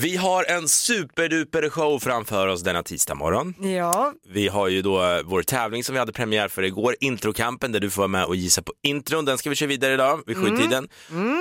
Vi har en superduper show framför oss denna tisdag morgon. Ja, Vi har ju då eh, vår tävling som vi hade premiär för igår, introkampen, där du får vara med och gissa på intron. Den ska vi köra vidare idag vid sjutiden.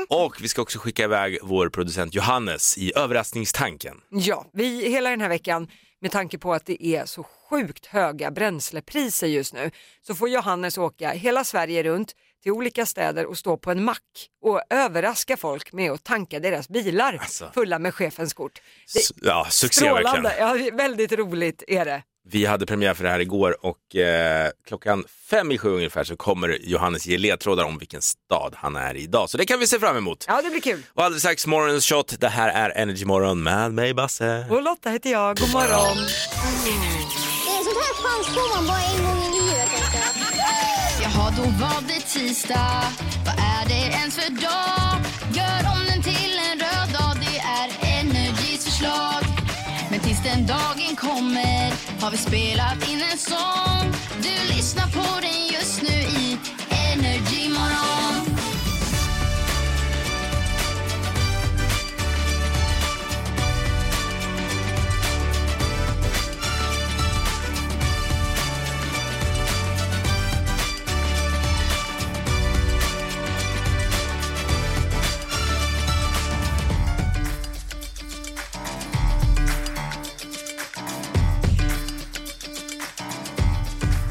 Och vi ska också skicka iväg vår producent Johannes i överraskningstanken. ja, vi hela den här veckan med tanke på att det är så sjukt höga bränslepriser just nu så får Johannes åka hela Sverige runt till olika städer och stå på en mack och överraska folk med att tanka deras bilar Alltså. fulla med chefens kort. Det, Ja, succé verkligen. ja, väldigt roligt är det. Vi hade premiär för det här igår och eh, klockan fem i sju ungefär så kommer Johannes ge ledtrådar om vilken stad han är i idag. Så det kan vi se fram emot. Ja, det blir kul. Och alldeles strax morgonens shot. Det här är Energy Morgon med mig Basse. Och Lotta heter jag, god morgon. Det är sånt här chans får man bara en gång i livet. Jaha, då var det tisdag. Vad är det ens för dag? Gör om den till en röd dag. Det är Energys förslag. Men tills den dagen kommer har vi spelat in en sång. Du lyssnar på den just nu i Energy Morgon.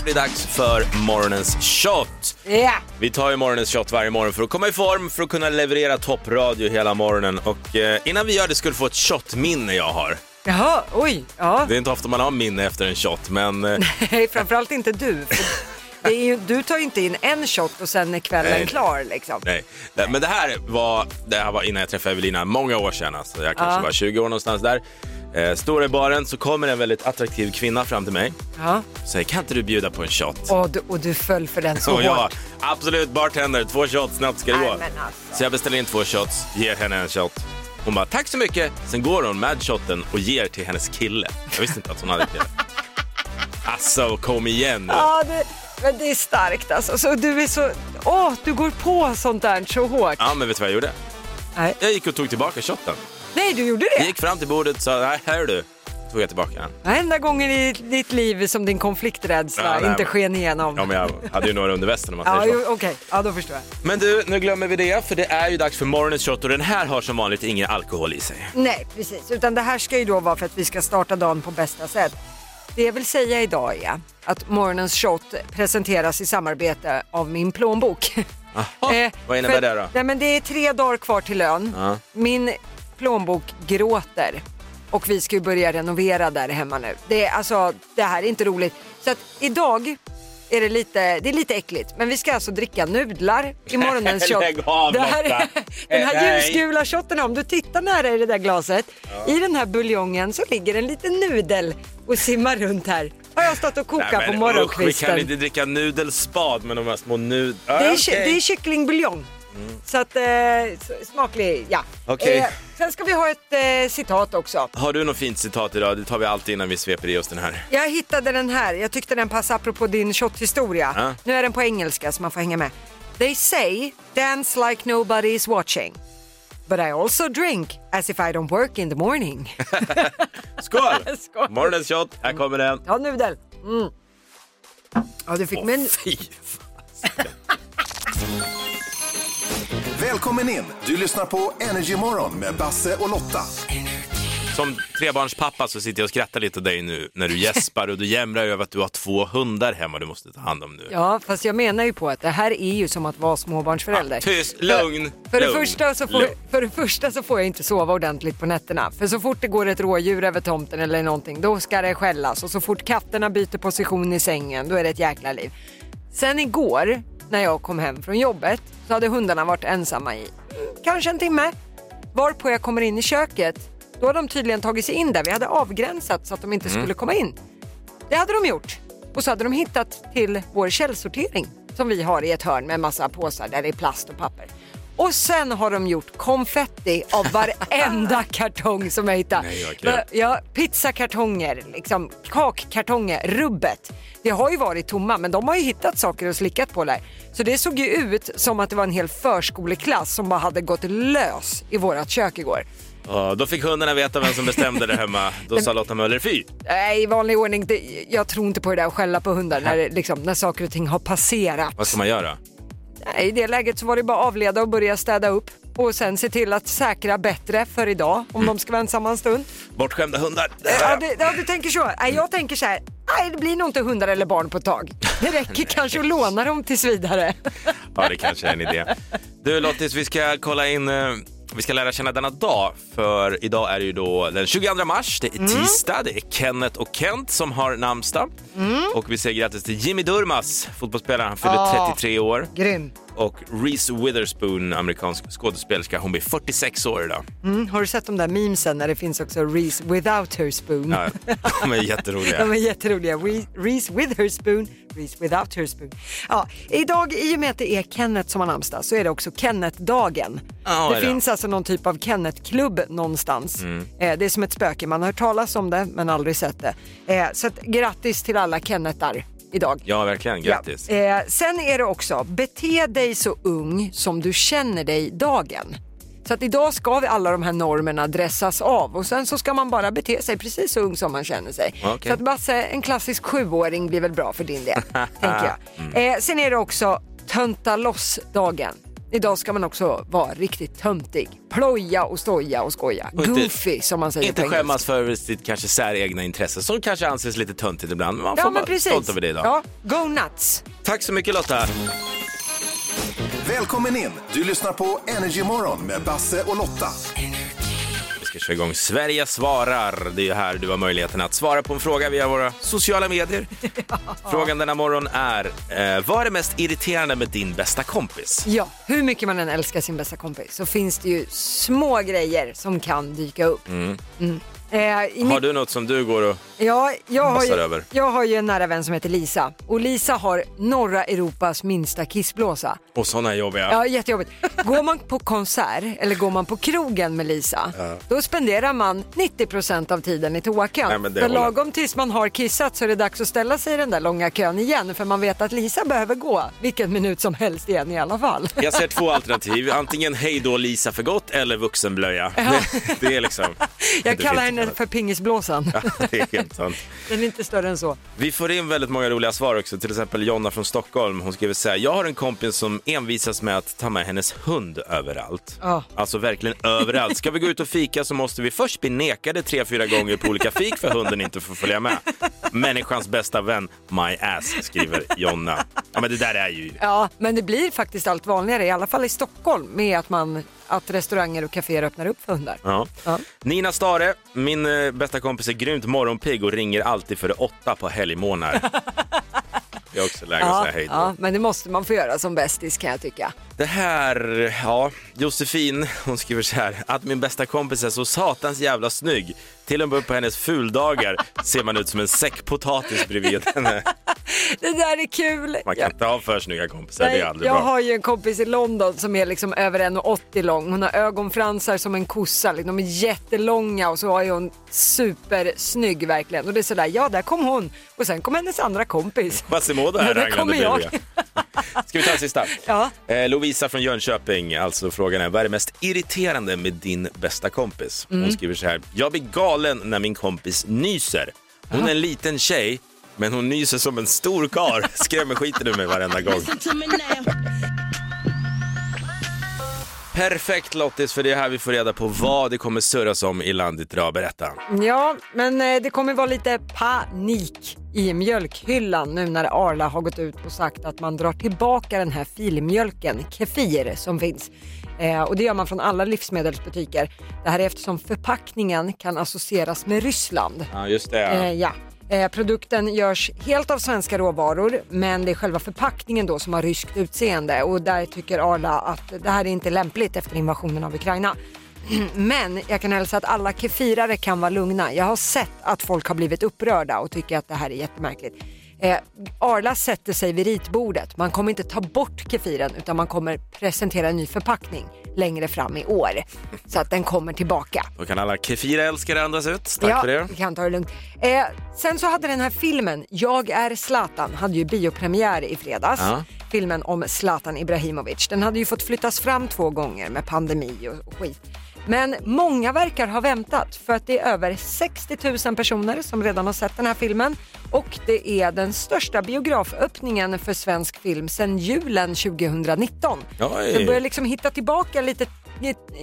Det är dags för morgonens shot. Ja, Vi tar ju morgonens shot varje morgon för att komma i form, för att kunna leverera toppradio hela morgonen. Och eh, innan vi gör det du få ett shotminne jag har. jaha, oj, ja. Det är inte ofta man har minne efter en shot, men eh, Nej, framförallt inte du. Det ju, du tar ju inte in en shot och sen är kvällen Nej. klar liksom. nej. Det- Men det här var, det här var innan jag träffade Evelina, många år sedan. Alltså. Jag kanske Ja. var 20 år någonstans där. Eh, står i baren så kommer en väldigt attraktiv kvinna fram till mig Ja. säger kan inte du bjuda på en shot? Och, du, och du föll för den så och jag, hårt. absolut bartender, två shots, snabbt ska det gå. alltså. Så jag beställer in två shots, ger henne en shot. Hon bara tack så mycket. Sen går hon med shotten och ger till hennes kille. Jag visste inte att hon hade kille. Alltså kom igen nu. Ja, det, men det är starkt alltså. Så du är så, åh, du går på sånt där så hårt. Ja men vet du vad jag gjorde? Nej. Jag gick och tog tillbaka shotten. Nej, du gjorde Jag det? gick fram till bordet och sa nej här är du. Tog jag tillbaka den. Enda gången i ditt liv som din konflikträdsla Ja, nej, inte men- sken igenom. Ja men jag hade ju några under västen om man Ja, säger så. jo, okej. Ja, då förstår jag. Men du, nu glömmer vi det för det är ju dags för morgonens shot och den här har som vanligt ingen alkohol i sig. Nej, precis. Utan det här ska ju då vara för att vi ska starta dagen på bästa sätt. Det jag vill säga idag är att morgonens shot presenteras i samarbete av min plånbok. Eh, vad innebär det då? Nej, men det är tre dagar kvar till lön. Ja. Min plånbok gråter och vi ska ju börja renovera där hemma nu. Det, är, alltså, det här är inte roligt. Så att idag är det lite, det är lite äckligt, men vi ska alltså dricka nudlar i morgonens shot. Lägg av, det här, Lotta. den här Nej. ljusgula shotten, om du tittar nära i det där glaset, i den här buljongen så ligger en liten nudel och simmar runt här. Har jag stått och kokat Nej, på morgonkvisten. usch, vi kan inte dricka nudelspad med de här små nud... Ah, Det är, okej. Mm. det är kycklingbuljong. Så att, eh, smaklig, ja. Okej. Eh, sen ska vi ha ett eh, citat också. Har du något fint citat idag? Det tar vi alltid innan vi sveper i oss den här. Jag hittade den här, jag tyckte den passade apropå din shothistoria. Ja. Nu är den på engelska så man får hänga med. They say dance like nobody is watching. But I also drink as if I don't work in the morning. Skål! Skål. Morgonens shot, här kommer den. Ja, nudel. Mm. Ja, du fick Åh, mig en... fy fan. Välkommen in! Du lyssnar på Energy Morgon med Basse och Lotta. Som trebarnspappa så sitter jag och skrattar lite åt dig nu när du gäspar och du jämrar över att du har två hundar hemma du måste ta hand om nu. Ja, fast jag menar ju på att det här är ju som att vara småbarnsförälder. Tyst, lugn, För, för, det lugn, första så får, lugn. för det första så får jag inte sova ordentligt på nätterna. För så fort det går ett rådjur över tomten eller någonting, då ska det skällas. Och så fort katterna byter position i sängen, då är det ett jäkla liv. Sen igår, när jag kom hem från jobbet, så hade hundarna varit ensamma i kanske en timme. Varpå jag kommer in i köket, då har de tydligen tagit sig in där. Vi hade avgränsat så att de inte Mm. skulle komma in. Det hade de gjort. Och så hade de hittat till vår källsortering som vi har i ett hörn med massa påsar där det är plast och papper. Och sen har de gjort konfetti av varenda kartong som jag hittar. Nej, vad kul. Ja, pizzakartonger, liksom, kakkartonger, rubbet. Det har ju varit tomma men de har ju hittat saker och slickat på där. Så det såg ju ut som att det var en hel förskoleklass som bara hade gått lös i vårat kök igår. Ja, då fick hundarna veta vem som bestämde det hemma. Då sa Lotta Möller fy. Nej, i vanlig ordning, det, jag tror inte på det där att skälla på hundar när, det, liksom, när saker och ting har passerat. Vad ska man göra? Nej, I det läget så var det bara att avleda och börja städa upp och sen se till att säkra bättre för idag om de ska vara ensamma en stund. Bortskämda hundar. Det Ja, det, ja, du tänker så. Nej, jag tänker så här. Nej, det blir nog inte hundar eller barn på ett tag. Det räcker kanske att låna dem tills vidare. Ja, det kanske är en idé. Du Lottis, vi ska kolla in, eh, vi ska lära känna denna dag. För idag är det ju då den 22 mars, det är Mm. tisdag, det är Kenneth och Kent som har namnsdag. Mm. Och vi säger grattis till Jimmy Durmaz, fotbollsspelaren, han fyller Ja. 33 år. Grym. Och Reese Witherspoon, amerikansk skådespelerska, hon blir 46 år idag. Mm, har du sett de där memesen när det finns också Reese without her spoon? Ja, de är jätteroliga. De är jätteroliga. Re- Reese with her spoon, Reese without her spoon. Ja, idag, i och med att det är Kenneth som har namnsdag, så är det också Kenneth-dagen. Ja, det finns alltså någon typ av Kenneth-klubb någonstans. Eh, det är som ett spöke, man har hört talas om det men aldrig sett det. Eh, så att, grattis till alla Kennethar idag. Ja, verkligen. Grattis. Ja. Eh, sen är det också, bete dig så ung som du känner dig dagen. Så att idag ska vi alla de här normerna dressas av och sen så ska man bara bete sig precis så ung som man känner sig. Okej. Så att Basse, en klassisk sjuåring blir väl bra för din del, tänker jag. Mm. Eh, sen är det också tönta loss-dagen. Idag ska man också vara riktigt töntig. Ploja och stoja och skoja. Och inte- Goofy som man säger Inte på skämmas för sitt kanske säregna intresse som kanske anses lite töntigt ibland. Men man Ja får men vara precis. stolt över det idag. Ja, go nuts. Tack så mycket Lotta. Välkommen in! Du lyssnar på Energy Morgon med Basse och Lotta. Ska köra igång Sverige svarar. Det är här du har möjligheten att svara på en fråga via våra sociala medier. Frågan denna morgon är, eh, vad är det mest irriterande med din bästa kompis? Ja, hur mycket man än älskar sin bästa kompis så finns det ju små grejer som kan dyka upp. Mm. Eh, Har du något som du går och... ja, jag, har ju, över? jag har ju en nära vän som heter Lisa och Lisa har norra Europas minsta kissblåsa. Och sådana är jobbiga. Ja, jättejobbigt. Går man på konsert eller går man på krogen med Lisa, då spenderar man 90% av tiden i toakön. Nej, för lagom tills man har kissat så är det dags att ställa sig i den där långa kön igen för man vet att Lisa behöver gå vilken minut som helst igen i alla fall. Jag ser två alternativ, antingen hej då Lisa för gott eller vuxenblöja. Det, det är liksom... Jag kallar henne inte för pingisblåsan. annat. Det är helt sant. Den är inte större än så. Vi får in väldigt många roliga svar också, till exempel Jonna från Stockholm. Hon skriver så här, jag har en kompis som envisas med att ta med hennes hund överallt. Ja. Alltså verkligen överallt. Ska vi gå ut och fika så måste vi först bli nekade tre, fyra gånger på olika fik för hunden inte får följa med. Människans bästa vän, my ass, skriver Jonna. Ja men det där är ju... Ja, men det blir faktiskt allt vanligare, i alla fall i Stockholm, med att, man, att restauranger och kaféer öppnar upp för hundar. Ja. Ja. Nina Stare, min eh, bästa kompis är grymt morgonpigg och ringer alltid före åtta på helgmånader. Det är också läge att säga hej då. ja, men det måste man få göra som bästis kan jag tycka. Det här, ja, Josefin, hon skriver så här, att min bästa kompis är så satans jävla snygg. Till och med på hennes fuldagar ser man ut som en säck potatis bredvid henne. Det där är kul! Man kan inte ha för snygga kompisar, det Nej, är aldrig jag bra. har ju en kompis i London som är liksom över 1,80 lång. Hon har ögonfransar som en kossa, liksom. de är jättelånga och så är hon supersnygg verkligen. Och det är sådär, ja där kom hon och sen kom hennes andra kompis. Quasimodo här Ja, kommer jag. Ska vi ta en sista? Ja. Eh, Lovisa från Jönköping, alltså frågan är vad är det mest irriterande med din bästa kompis? Hon Mm. skriver så här, jag blir galen när min kompis nyser. Hon är en liten tjej, men hon nyser som en stor kar. skrämmer skiten ur mig varenda gång. Perfekt Lottis, för det är här vi får reda på vad det kommer surras om i landet idag. Berätta. Ja, men eh, det kommer vara lite panik i mjölkhyllan nu när Arla har gått ut och sagt att man drar tillbaka den här filmjölken, Kefir, som finns. Eh, och det gör man från alla livsmedelsbutiker. Det här är eftersom förpackningen kan associeras med Ryssland. Ja, just det. Eh, ja. Eh, produkten görs helt av svenska råvaror men det är själva förpackningen då som har ryskt utseende och där tycker Arla att det här är inte lämpligt efter invasionen av Ukraina. Men jag kan hälsa att alla kefirare kan vara lugna. Jag har sett att folk har blivit upprörda och tycker att det här är jättemärkligt. Eh, Arla sätter sig vid ritbordet. Man kommer inte ta bort kefiren utan man kommer presentera en ny förpackning längre fram i år. Så att den kommer tillbaka. Då kan alla Kefira-älskare andas ut. Tack ja, för det. vi kan ta det lugnt. Eh, sen så hade den här filmen, Jag är Zlatan, hade ju biopremiär i fredags. Ja. Filmen om Zlatan Ibrahimovic. Den hade ju fått flyttas fram två gånger med pandemi och skit. Men många verkar ha väntat för att det är över 60 000 personer som redan har sett den här filmen och det är den största biograföppningen för svensk film sedan julen 2019. Oj. Börjar liksom hitta tillbaka lite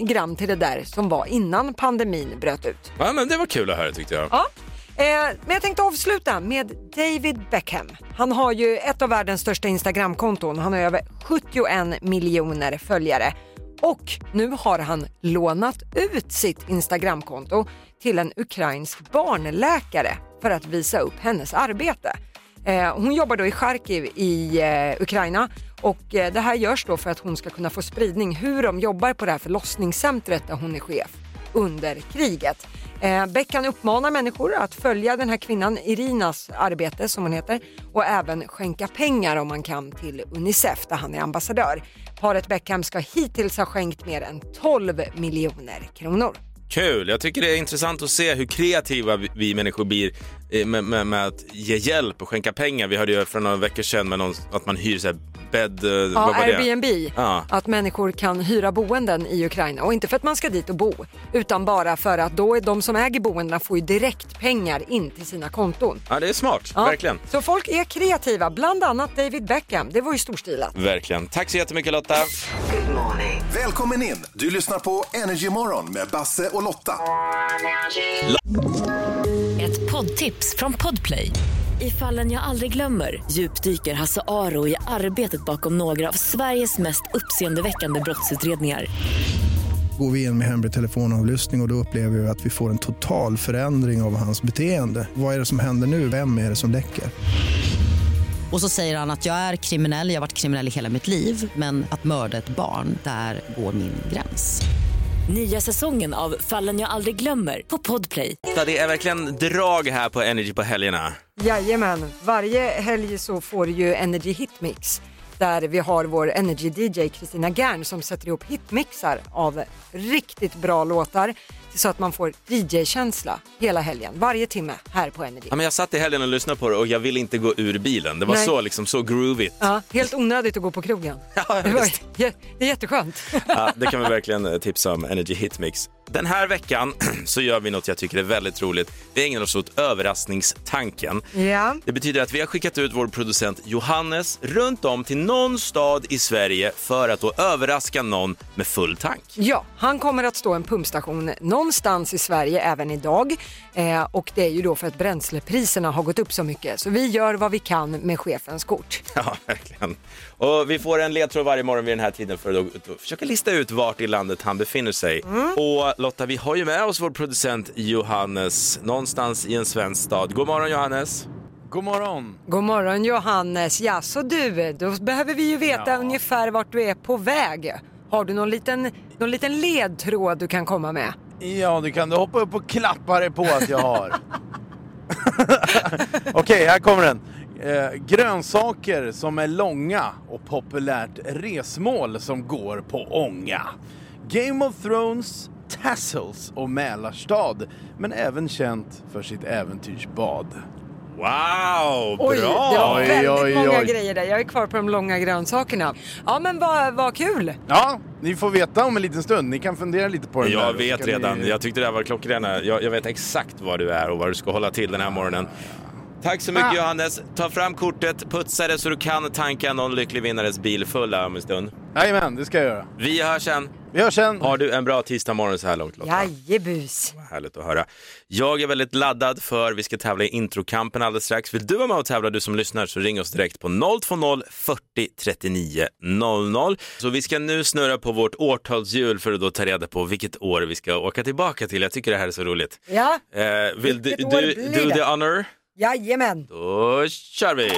grann till det där som var innan pandemin bröt ut. Ja, men det var kul att höra tyckte jag. Ja. Eh, men jag tänkte avsluta med David Beckham. Han har ju ett av världens största Instagramkonton. Han har över 71 miljoner följare. Och nu har han lånat ut sitt Instagramkonto till en ukrainsk barnläkare för att visa upp hennes arbete. Eh, hon jobbar då i Charkiv i eh, Ukraina och eh, det här görs då för att hon ska kunna få spridning hur de jobbar på det här förlossningscentret där hon är chef under kriget. Eh, Beckan uppmanar människor att följa den här kvinnan Irinas arbete som hon heter och även skänka pengar om man kan till Unicef där han är ambassadör. Paret Beckham ska hittills ha skänkt mer än 12 miljoner kronor. Kul, jag tycker det är intressant att se hur kreativa vi- vi människor blir eh, med, med, med att ge hjälp och skänka pengar. Vi hörde ju för några veckor sedan med någon, att man hyr så här bed... eh, Ja? Airbnb, Ja. att människor kan hyra boenden i Ukraina och inte för att man ska dit och bo utan bara för att då är de som äger boendena får ju direkt pengar in till sina konton. Ja, det är smart, Ja, verkligen. Så folk är kreativa, bland annat David Beckham. Det var ju storstilat. Verkligen. Tack så jättemycket Lotta. Välkommen in! Du lyssnar på Energy Morgon med Basse och Lotta. Ett poddtips från Podplay. I fallen jag aldrig glömmer djupdyker Hasse Aro i arbetet bakom några av Sveriges mest uppseendeväckande brottsutredningar. Går vi in med hemlig telefonavlyssning och, och då upplever vi att vi får en total förändring av hans beteende. Vad är det som händer nu? Vem är det som läcker? Och så säger han att jag är kriminell, jag har varit kriminell i hela mitt liv men att mörda ett barn, där går min gräns. Nya säsongen av Fallen jag aldrig glömmer på Podplay. Det är verkligen drag här på Energy på helgerna. Jajamän, varje helg så får du ju Energy Hitmix där vi har vår Energy DJ Kristina Gern som sätter ihop hitmixar av riktigt bra låtar så att man får DJ-känsla hela helgen, varje timme här på Energy. Ja, men jag satt i helgen och lyssnade på det och jag ville inte gå ur bilen. Det var Nej. så, liksom, så groovigt. Ja, helt onödigt att gå på krogen. Ja, det, var, det är jätteskönt. Ja, det kan vi verkligen eh, tipsa om, Energy Hitmix. Den här veckan så gör vi något jag tycker är väldigt roligt. Vi ägnar oss åt överraskningstanken. ja. Det betyder att vi har skickat ut vår producent Johannes runt om till någon stad i Sverige för att då överraska någon med full tank. Ja, han kommer att stå en pumpstation någonstans i Sverige även idag eh, och det är ju då för att bränslepriserna har gått upp så mycket så vi gör vad vi kan med chefens kort. Ja, verkligen. Och vi får en ledtråd varje morgon vid den här tiden för att då, då försöka lista ut vart i landet han befinner sig. Och Lotta, vi har ju med oss vår producent Johannes någonstans i en svensk stad. God morgon Johannes! God morgon! God morgon Johannes, ja så du, då behöver vi ju veta ungefär vart du är på väg. Har du någon liten, någon liten ledtråd du kan komma med? Ja, du kan du hoppa upp och klappa dig på att jag har. Okej, här kommer den. Eh, grönsaker som är långa och populärt resmål som går på ånga. Game of Thrones, Tassels och Mälarstad, men även känt för sitt äventyrsbad. Wow, Oj, det var Oj, väldigt oj, många oj. grejer där. Jag är kvar på de långa grönsakerna. Ja men vad, vad kul! Ja, ni får veta om en liten stund. Ni kan fundera lite på den där. Jag Så vet redan. Ni... Jag tyckte det här var klockrena. Jag, jag vet exakt var du är och vad du ska hålla till den här morgonen. Tack så mycket Ah. Johannes. Ta fram kortet, putsa det så du kan tanka någon lycklig vinnares bil full om en stund. Jajamän, det ska jag göra. Vi hörs sen. Vi hörs sen. Har du en bra tisdag morgon så här långt Lotta? Jajebus! Härligt att höra. Jag är väldigt laddad för vi ska tävla i introkampen alldeles strax. Vill du vara med och tävla du som lyssnar så ring oss direkt på 020 40 39 00. Så vi ska nu snurra på vårt årtalshjul för att då ta reda på vilket år vi ska åka tillbaka till. Jag tycker det här är så roligt. Ja, Eh, vill du, Vilket år du blir do det? the honor? Jajamän! Då kör vi!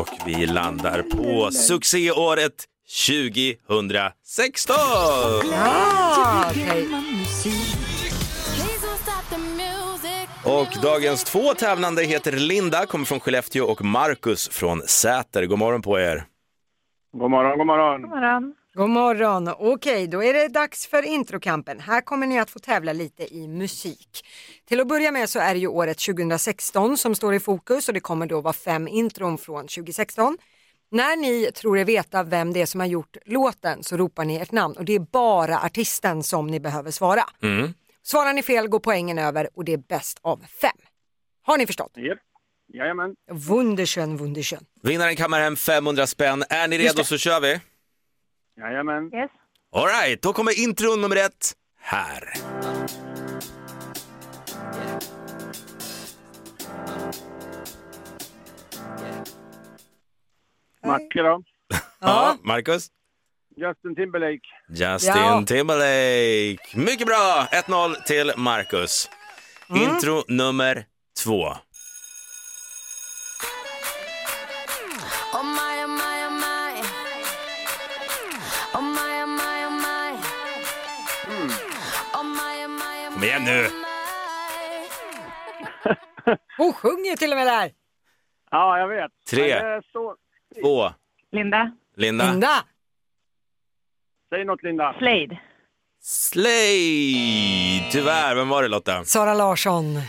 Och vi landar på succéåret 2016! Ja, okej. Och dagens två tävlande heter Linda, kommer från Skellefteå och Marcus från Säter. God morgon på er. God morgon, god morgon. God morgon. Okej, då är det dags för introkampen. Här kommer ni att få tävla lite i musik. Till att börja med så är det ju året 2016 som står i fokus och det kommer då vara fem intron från 2016. När ni tror er veta vem det är som har gjort låten så ropar ni ert namn och det är bara artisten som ni behöver svara. Mm. Svarar ni fel går poängen över och det är bäst av fem. Har ni förstått? Japp. Jajamän. Wunderschön, wunderschön. Vinnaren kammar hem 500 spänn. Är ni redo så kör vi. Jajamän. Yes. Alright, då kommer intro nummer ett här. Macke då. Ja, Marcus? Justin Timberlake. Justin Ja. Timberlake. Mycket bra! 1-0 till Marcus. Mm. Intro nummer två. Kom igen nu! Hon sjunger till och med där. Ja, jag vet. Tre. Men det. Två. Linda. Linda. Linda. Säg något Linda. Slade. Slay! Tyvärr, vem var det Lotta? Sara Larsson.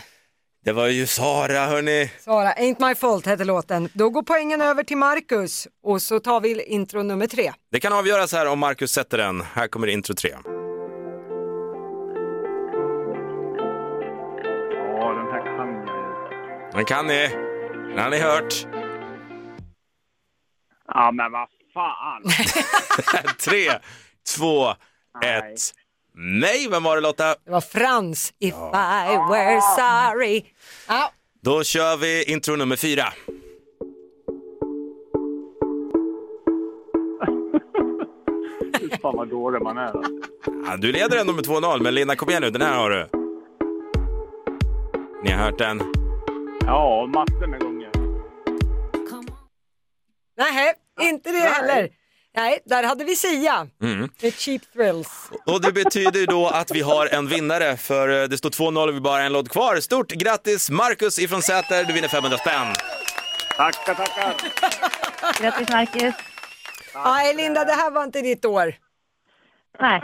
Det var ju Sara hörni. Sara, Ain't My Fault heter låten. Då går poängen över till Marcus och så tar vi intro nummer tre. Det kan avgöras här om Marcus sätter den. Här kommer intro tre. Den kan ni. Den har ni hört. Ja, men vad fan. Tre, två, Nej. ett. Nej, vem var det Lotta? Det var Frans, If I were sorry. Ja, Då kör vi intro nummer fyra. Fy fan vad dålig man är. alltså. Ja, du leder ändå med 2-0, men Linda kom igen nu, den här har du. Ni har hört den? Ja, massor med gånger. nej, inte det heller. Nej, där hade vi Sia. Mm. Med Cheap Thrills. Och det betyder ju då att vi har en vinnare, för eh, det står 2-0 och vi bara har en låt kvar. Stort grattis Marcus ifrån Säter, du vinner 500 spänn. Tackar, tackar. Grattis Marcus. Nej, Linda, det här var inte ditt år. Nej,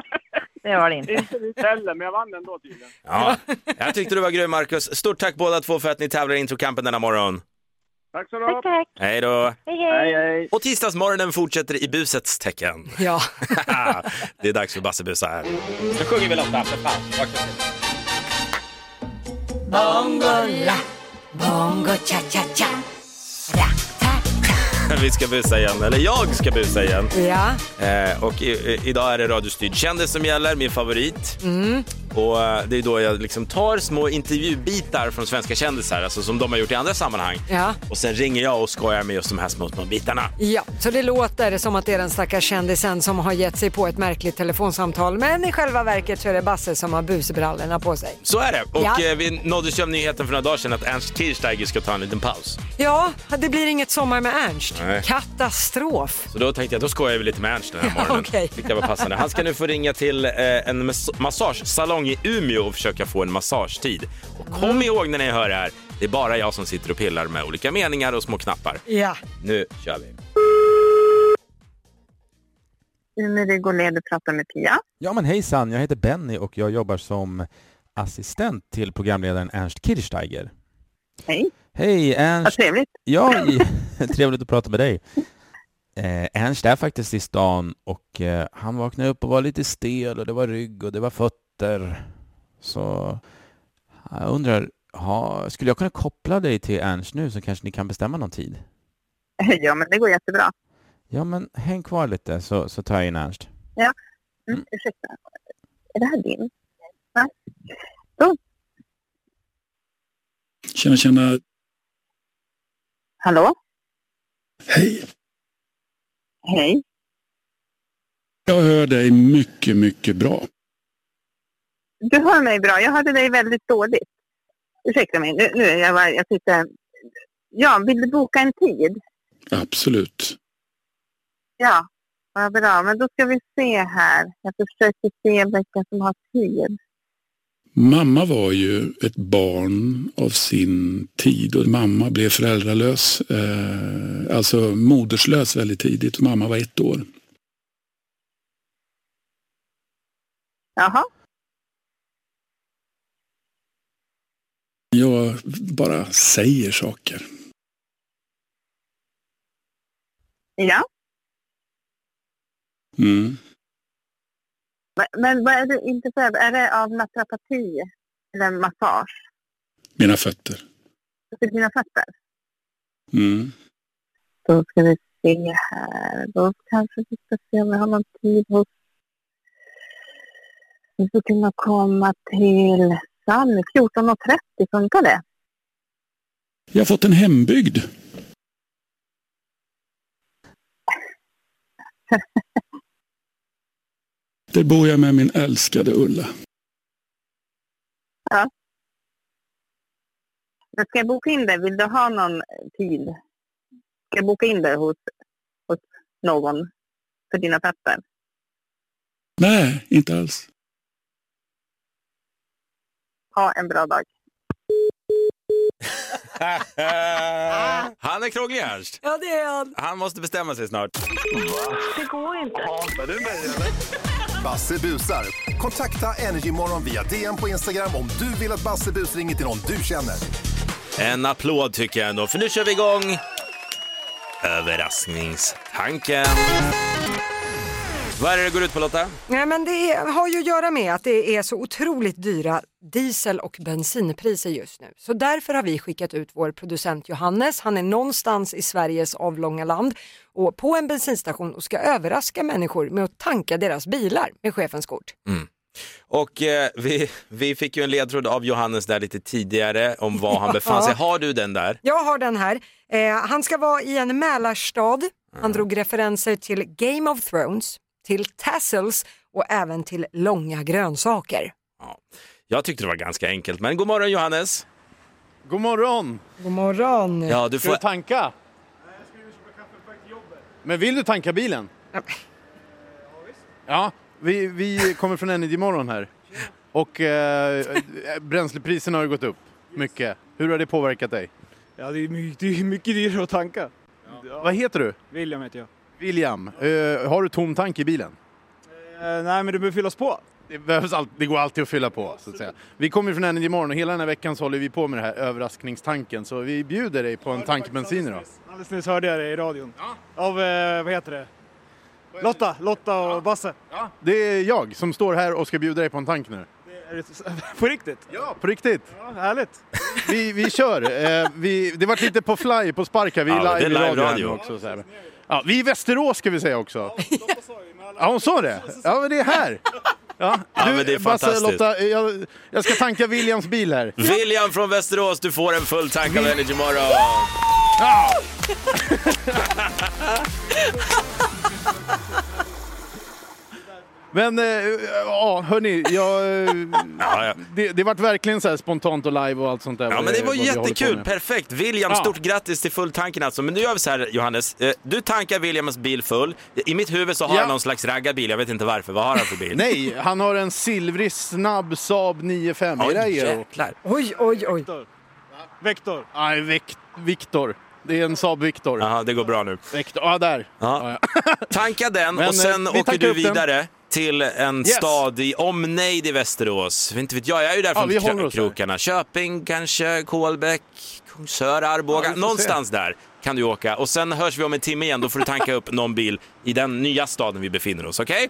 det var det inte. Inte ditt heller, men jag vann ändå tydligen. Ja, jag tyckte du var grym Marcus. Stort tack båda två för att ni tävlar i introkampen denna morgon. Tack så du. Tack, tack. Hej då! Hej, hej. Hej, hej. Och tisdagsmorgonen fortsätter i busets tecken. Ja. det är dags för Bassebusa här. Nu sjunger vi Lotta, för fan. Bongo la, bongo cha cha cha. Ra, Vi ska busa igen, eller jag ska busa igen. Ja, Eh, och i, i, idag är det radiostyrd kändis som gäller, min favorit. Mm. Och eh, det är då jag liksom tar små intervjubitar från svenska kändisar, alltså som de har gjort i andra sammanhang. ja. Och sen ringer jag och skojar med just de här små, små bitarna. Ja, så det låter som att det är den stackars kändisen som har gett sig på ett märkligt telefonsamtal. Men i själva verket så är det Basse som har busbrallorna på sig. Så är det. Och Ja. eh, vi nåddes ju av nyheten för några dagar sedan att Ernst Kirchsteiger ska ta en liten paus. Ja, det blir inget sommar med Ernst. Nej. Katastrof. Så då tänkte jag, då skojar vi lite med Ernst den här morgonen. okej. Tyckte jag var passande. Han ska nu få ringa till eh, en mas- massagesalong i Umeå och försöka få en massagetid. Och kom Mm. ihåg när ni hör det här, det är bara jag som sitter och pillar med olika meningar och små knappar. Ja. Nu kör vi. Umeå Rygoled, du pratar med Pia. Ja men hejsan, jag heter Benny och jag jobbar som assistent till programledaren Ernst Kirchsteiger. Hej. Hej Vad Ernst! trevligt. Ja, trevligt att prata med dig. Eh, Ernst är faktiskt i stan och eh, han vaknade upp och var lite stel och det var rygg och det var fötter. Så jag undrar, ha, skulle jag kunna koppla dig till Ernst nu så kanske ni kan bestämma någon tid? Ja, men det går jättebra. Ja men häng kvar lite så, så tar jag in Ernst. Mm, ursäkta. Är det här din? Tjena, tjena. Hallå? Hej. Hej. Jag hör dig mycket, mycket bra. Du hör mig bra. Jag hörde dig väldigt dåligt. Ursäkta mig. Nu, nu är jag, bara- jag sitter... Ja, vill du boka en tid? Absolut. Ja, vad bra. Men då ska vi se här. Jag försöker se vilka som har tid. Mamma var ju ett barn av sin tid och mamma blev föräldralös, eh, alltså moderslös väldigt tidigt. Mamma var ett år. Jaha. Jag bara säger saker. Ja. Mm. Men- Men vad är du intresserad? Är det av naprapati eller massage? Mina fötter. Dina fötter? Mm. Då ska vi se här. Då kanske vi ska se om vi har någon tid hos... Vi ska kunna komma till Sally 14.30. Funkar det? Jag har fått en hembygd. Där bor jag med min älskade Ulla. Ja. Men ska jag boka in det? Vill du ha någon tid? Ska jag boka in det hos, hos någon för dina fötter? Nej, inte alls. Ha en bra dag. han är krånglig Ernst. Ja, det är han. Han måste bestämma sig snart. Det går inte. Basse busar. Kontakta Energymorgon via DM på Instagram om du vill att Basse bus ringer till någon du känner. En applåd tycker jag ändå, för nu kör vi igång överraskningstanken. Vad är det det går ut på Lotta? Nej, men det är, har ju att göra med att det är så otroligt dyra diesel och bensinpriser just nu. Så därför har vi skickat ut vår producent Johannes. Han är någonstans i Sveriges avlånga land och på en bensinstation och ska överraska människor med att tanka deras bilar med chefens kort. Och eh, vi, vi fick ju en ledtråd av Johannes där lite tidigare om var han befann sig. Har du den där? Jag har den här. Eh, han ska vara i en Mälarstad. Han drog referenser till Game of Thrones, till tassels och även till långa grönsaker. Jag tyckte det var ganska enkelt, men god morgon Johannes. God morgon! God morgon. Ja, du Ska får... du tanka? Men vill du tanka bilen? Ja, vi, vi kommer från Energy Morgon här. Och eh, bränslepriserna har ju gått upp mycket. Hur har det påverkat dig? Ja, det är mycket, det är mycket dyrare att tanka. Vad heter du? William heter jag. William. Eh, har du tom tank i bilen? Eh, nej, men det behöver fyllas på. Det, behövs all, det går alltid att fylla på. Så att säga. Vi kommer från Energy Morgon och hela den här veckan så håller vi på med det här överraskningstanken. Så vi bjuder dig på en tank bensin idag. Alldeles nyss hörde jag det i radion. Av, eh, vad heter det? Lotta, Lotta och Basse. Det är jag som står här och ska bjuda dig på en tank nu. På riktigt? Ja, på riktigt. Ja, härligt. Vi, vi kör. Eh, vi, det var lite på fly, på spark här. Vi är Ja, det är live, i live radio, radio. också. Så här. Ja, vi är i Västerås ska vi säga också. Ja, hon sa det. Ja, men det är här. Ja, Ja, men det är Basse, fantastiskt. Lotta, jag, jag ska tanka Williams bil här. William från Västerås, du får en full tank av Energy Morgon. Ja. Men, eh, ja, hörni, jag, eh, ja. det, det vart verkligen så här spontant och live och allt sånt där. Ja men det var håller på jättekul, perfekt. William, Ja. stort grattis till fulltanken alltså. Men nu gör vi så här Johannes, Eh, du tankar Williams bil full. I mitt huvud så har Ja. han någon slags raggarbil, jag vet inte varför. Vad har han för bil? Nej, han har en silvrig snabb Saab 9-5. Oj, det jäklar. Oj, oj, oj. Vektor. Nej, Vek- Viktor. Det är en Saab Viktor. Jaha, det går bra nu. Vektor. Ja, där. Ja. Tanka den Men, och sen eh, åker du upp den. Till en Yes. stad i omnejd i Västerås. Inte vet jag, jag är ju där Ja, kro- krokarna. Köping kanske, Kolbäck, Kungsör, Arboga. Ja, Någonstans där kan du åka. Och sen hörs vi om en timme igen, då får du tanka upp någon bil i den nya staden vi befinner oss, okej?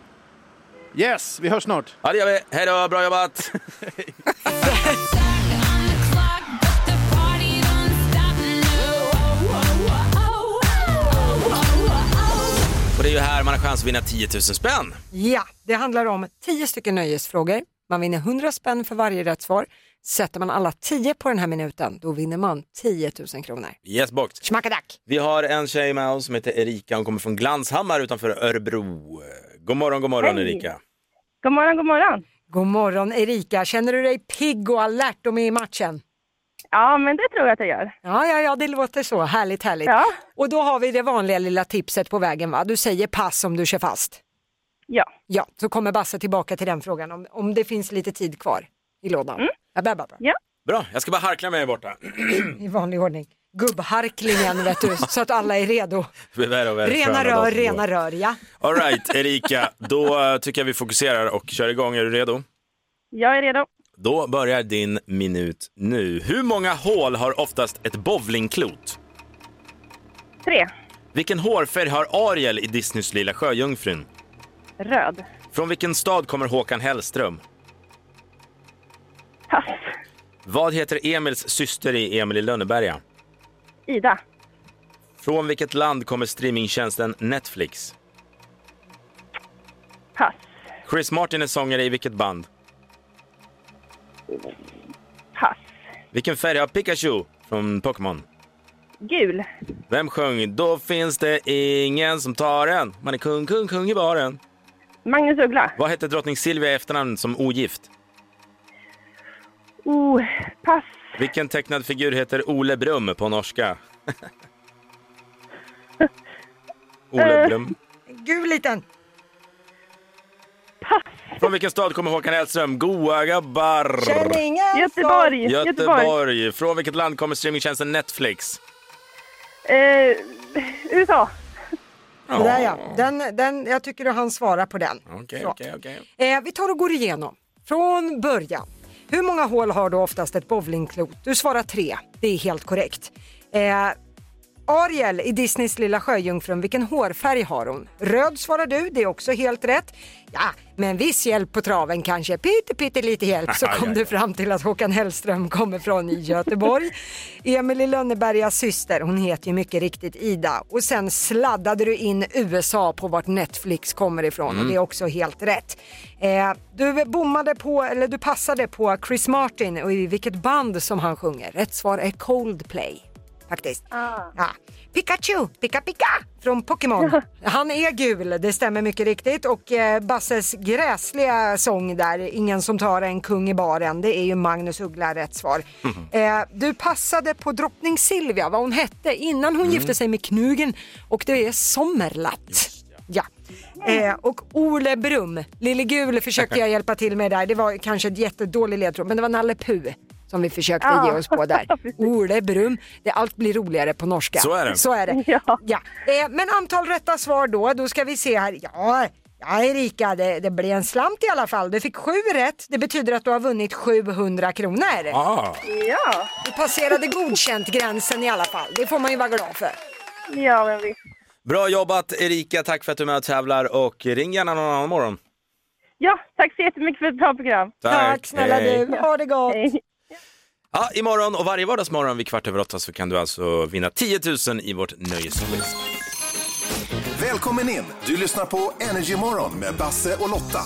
Yes, vi hörs snart. Ja, det gör vi. Hej då, bra jobbat! det är ju här man har chans att vinna 10 000 spänn. Ja, det handlar om 10 stycken nöjesfrågor. Man vinner 100 spänn för varje rätt svar. Sätter man alla 10 på den här minuten, då vinner man 10 000 kronor. Yes box. Schmackadack! Vi har en tjej med oss som heter Erika, hon kommer från Glanshammar utanför Örebro. God morgon, god morgon Hej. Erika. God morgon, god morgon. God morgon Erika, känner du dig pigg och alert och med i matchen? Ja, men det tror jag att jag gör. Ja, ja, ja, det låter så. Härligt, härligt. Ja. Och då har vi det vanliga lilla tipset på vägen va? Du säger pass om du kör fast. Ja. Ja, så kommer Basse tillbaka till den frågan om, om det finns lite tid kvar i lådan. Mm. Ja, bra, bra, bra. Ja. Bra, jag ska bara harkla mig borta. I vanlig ordning. Gubbharklingen vet du, så att alla är redo. Rena rör, rena rör, ja. All right, Erika, då eh, tycker jag vi fokuserar och kör igång. Är du redo? Jag är redo. Då börjar din minut nu. Hur många hål har oftast ett bowlingklot? Tre. Vilken hårfärg har Ariel i Disneys Lilla Sjöjungfrun? Röd. Från vilken stad kommer Håkan Hellström? Pass. Vad heter Emils syster i Emil i Lönneberga? Ida. Från vilket land kommer streamingtjänsten Netflix? Pass. Chris Martin är sångare i vilket band? Pass. Vilken färg har Pikachu från Pokémon? Gul. Vem sjöng Då finns det ingen som tar en? Man är kung, kung, kung i baren. Magnus Uggla. Vad hette drottning Silvia i efternamn som ogift? Oh, pass. Vilken tecknad figur heter Ole Brum på norska? Ole. Brum. Gul liten. Från vilken stad kommer Håkan Hellström? Goa gabbar. Göteborg. Göteborg. Från vilket land kommer streamingtjänsten Netflix? Eh, USA. Det där ja, den, den, jag tycker du han svara på den. Okej, Så. okej, okej. Eh, vi tar och går igenom från början. Hur många hål har då oftast ett bowlingklot? Du svarar tre, det är helt korrekt. Eh, Ariel i Disneys Lilla Sjöjungfrun, vilken hårfärg har hon? Röd svarar du, det är också helt rätt. Ja, med en viss hjälp på traven kanske, pytte, pytte lite hjälp, så kom du fram till att Håkan Hellström kommer från Göteborg. Emily Lönnebergas syster, hon heter ju mycket riktigt Ida. Och sen sladdade du in USA på vart Netflix kommer ifrån Mm. och det är också helt rätt. Eh, du bommade på, eller du passade på Chris Martin och i vilket band som han sjunger. Rätt svar är Coldplay faktiskt. Ja. Pikachu, Pika Pika från Pokémon. Han är gul, det stämmer mycket riktigt. Och eh, Basses gräsliga sång där, Ingen som tar en kung i baren, det är ju Magnus Uggla rätt svar. Eh, du passade på drottning Silvia, vad hon hette innan hon Mm. gifte sig med Knugen och det är Sommerlatt. Ja. Eh, och Ole Brum, Lille Gul försökte jag hjälpa till med där. Det var kanske ett jättedålig ledtråd, men det var Nalle Puh som vi försökte Ja. ge oss på där. Ole Brum, det, allt blir roligare på norska. Så är det. Så är det. Ja. Eh, men antal rätta svar då, då ska vi se här. Ja, ja Erika, det, det blir en slant i alla fall. Du fick sju rätt, det betyder att du har vunnit 700 kronor. Ah. Ja. Du passerade godkänt-gränsen i alla fall, det får man ju vara glad för. Ja, men visst. Bra jobbat Erika, tack för att du är med och tävlar och ring gärna någon annan morgon. Ja, tack så jättemycket för ett bra program. Tack. Tack, snälla du. Ha det gott. Ja, imorgon och varje vardagsmorgon vid kvart över åtta så kan du alltså vinna 10 000 i vårt nöjesquiz. Välkommen in! Du lyssnar på Energy Morgon med Basse och Lotta.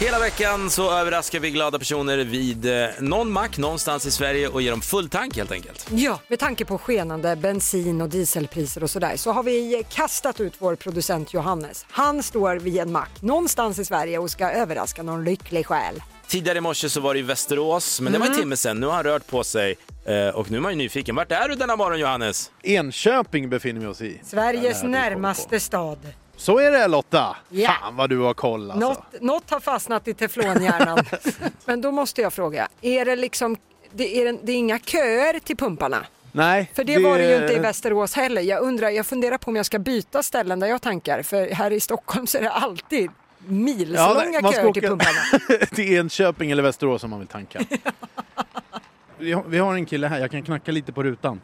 Hela veckan så överraskar vi glada personer vid eh, någon mack någonstans i Sverige och ger dem full tank helt enkelt. Ja, med tanke på skenande bensin och dieselpriser och sådär så har vi kastat ut vår producent Johannes. Han står vid en mack någonstans i Sverige och ska överraska någon lycklig själ. Tidigare i morse så var det i Västerås, men det var en Mm. timme sedan. Nu har han rört på sig eh, och nu är man ju nyfiken. Vart är du denna morgon Johannes? Enköping befinner vi oss i. Sveriges närmaste stad. Så är det Lotta! Ja. Fan vad du har koll alltså. Något, något har fastnat i teflonhjärnan. Men då måste jag fråga, är det liksom, det är, det är inga köer till pumparna? Nej. För det, var det ju inte i Västerås heller. Jag undrar, jag funderar på om jag ska byta ställen där jag tankar. För här i Stockholm så är det alltid milslånga ska köer till pumparna. till Enköping eller Västerås om man vill tanka. vi, har, vi har en kille här, jag kan knacka lite på rutan.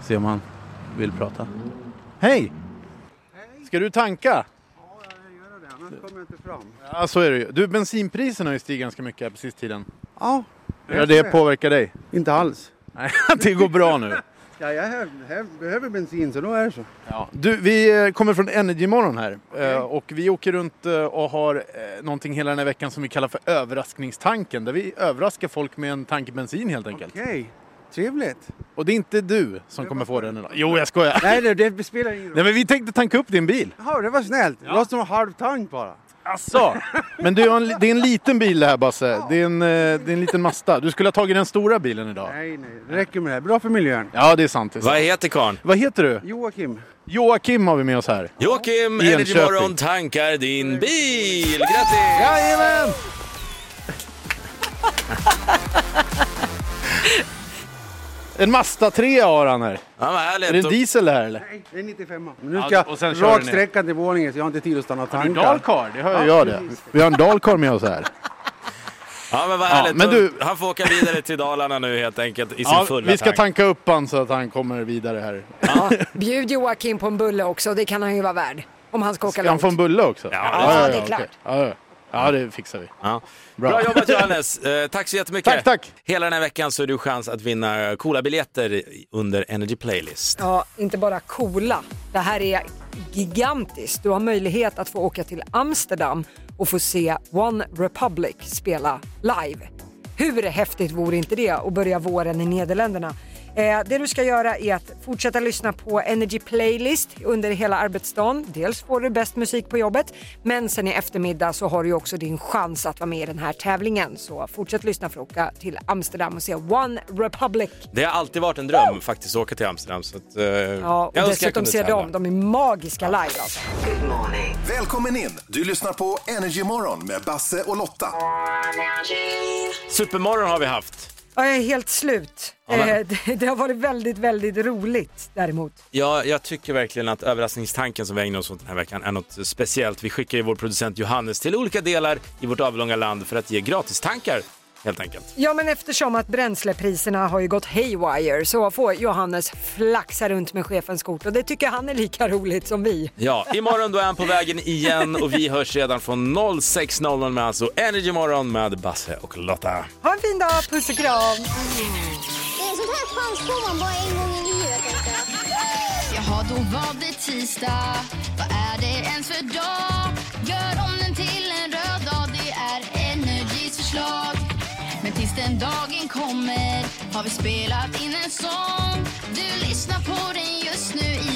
Se om han vill prata. Hej! Ska du tanka? Annars kommer jag inte fram. Ja, så är det ju. Du, bensinpriserna har ju stigit ganska mycket här på sista tiden. Ja. Ja, det påverkar dig? Inte alls. Nej, det går bra nu. Ja, jag här, här behöver bensin så då är det så. Ja. Du, vi eh, kommer från Energymorgon här eh, och vi åker runt eh, och har någonting hela den här veckan som vi kallar för överraskningstanken där vi överraskar folk med en tanke bensin helt enkelt. Okej, trevligt. Och det är inte du som kommer få den idag. Jo, jag skojar. Nej, det, det spelar ingen roll. Nej, men vi tänkte tanka upp din bil. Jaha, det var snällt. Det låter som en halv tank bara. Asså? Men du, har en, det är en liten bil det här Basse. Det är en, eh, det är en liten Mazda. Du skulle ha tagit den stora bilen idag. Nej, nej, det räcker med det här. Bra för miljön. Ja, det är sant. Det är sant. Vad heter karln? Vad heter du? Joakim. Joakim har vi med oss här. Joakim, Enköping. Energymorgon tankar din bil. Grattis! Jajamän! En Mazda 3 har han här. Ja, vad härligt. Är det en diesel här eller? Nej, det är 95. Men nu Ja, ska jag sen kör rak sträcka till Borlänge så jag har inte tid att stanna och Har du tanka. dalkar? Det hör Ja, jag det. Vi har en dalkar med oss här. Ja men vad Ja, härligt. men du- Han får åka vidare till Dalarna nu helt enkelt i sin Ja, fulla vi ska tank. tanka upp han så att han kommer vidare här. Ja, bjud Joakim på en bulle också, det kan han ju vara värd. Om han ska åka Ska han långt. få en bulle också? Ja, det är klart. Ja, det fixar vi. Ja. Bra. Bra. jobbat Johannes, eh, tack så jättemycket. Tack, tack. Hela den här veckan så är du chans att vinna coola biljetter under Energy Playlist. Ja, inte bara coola. Det här är gigantiskt. Du har möjlighet att få åka till Amsterdam och få se One Republic spela live. Hur häftigt vore inte det att börja våren i Nederländerna? Eh, det du ska göra är att fortsätta lyssna på Energy Playlist under hela arbetsdagen. Dels får du bäst musik på jobbet, men sen i eftermiddag så har du också din chans att vara med i den här tävlingen. Så fortsätt lyssna för att åka till Amsterdam och se One Republic. Det har alltid varit en dröm faktiskt att åka till Amsterdam. Så att, eh, Ja, jag och önskar jag dessutom ser tävla. de, är magiska live alltså. Välkommen in! Du lyssnar på Energy Morgon med Basse och Lotta. Supermorgon har vi haft. Ja, jag är helt slut. Ja, men- Eh, det, det har varit väldigt, väldigt roligt däremot. Ja, jag tycker verkligen att överraskningstanken som vi ägnar oss åt den här veckan är något speciellt. Vi skickar ju vår producent Johannes till olika delar i vårt avlånga land för att ge gratistankar helt enkelt. Ja, men eftersom att bränslepriserna har ju gått haywire så får Johannes flaxa runt med chefens kort och det tycker han är lika roligt som vi. Ja, imorgon då är han på vägen igen och vi hörs redan från 06.00 med alltså Energy Morgon med Basse och Lotta. Ha en fin dag, puss och kram! Det är sånt här chans får man bara en gång i livet tänkte jag. Jaha, då var det tisdag. Vad är det ens för dag? Den dagen kommer har vi spelat in en sång. Du lyssnar på den just nu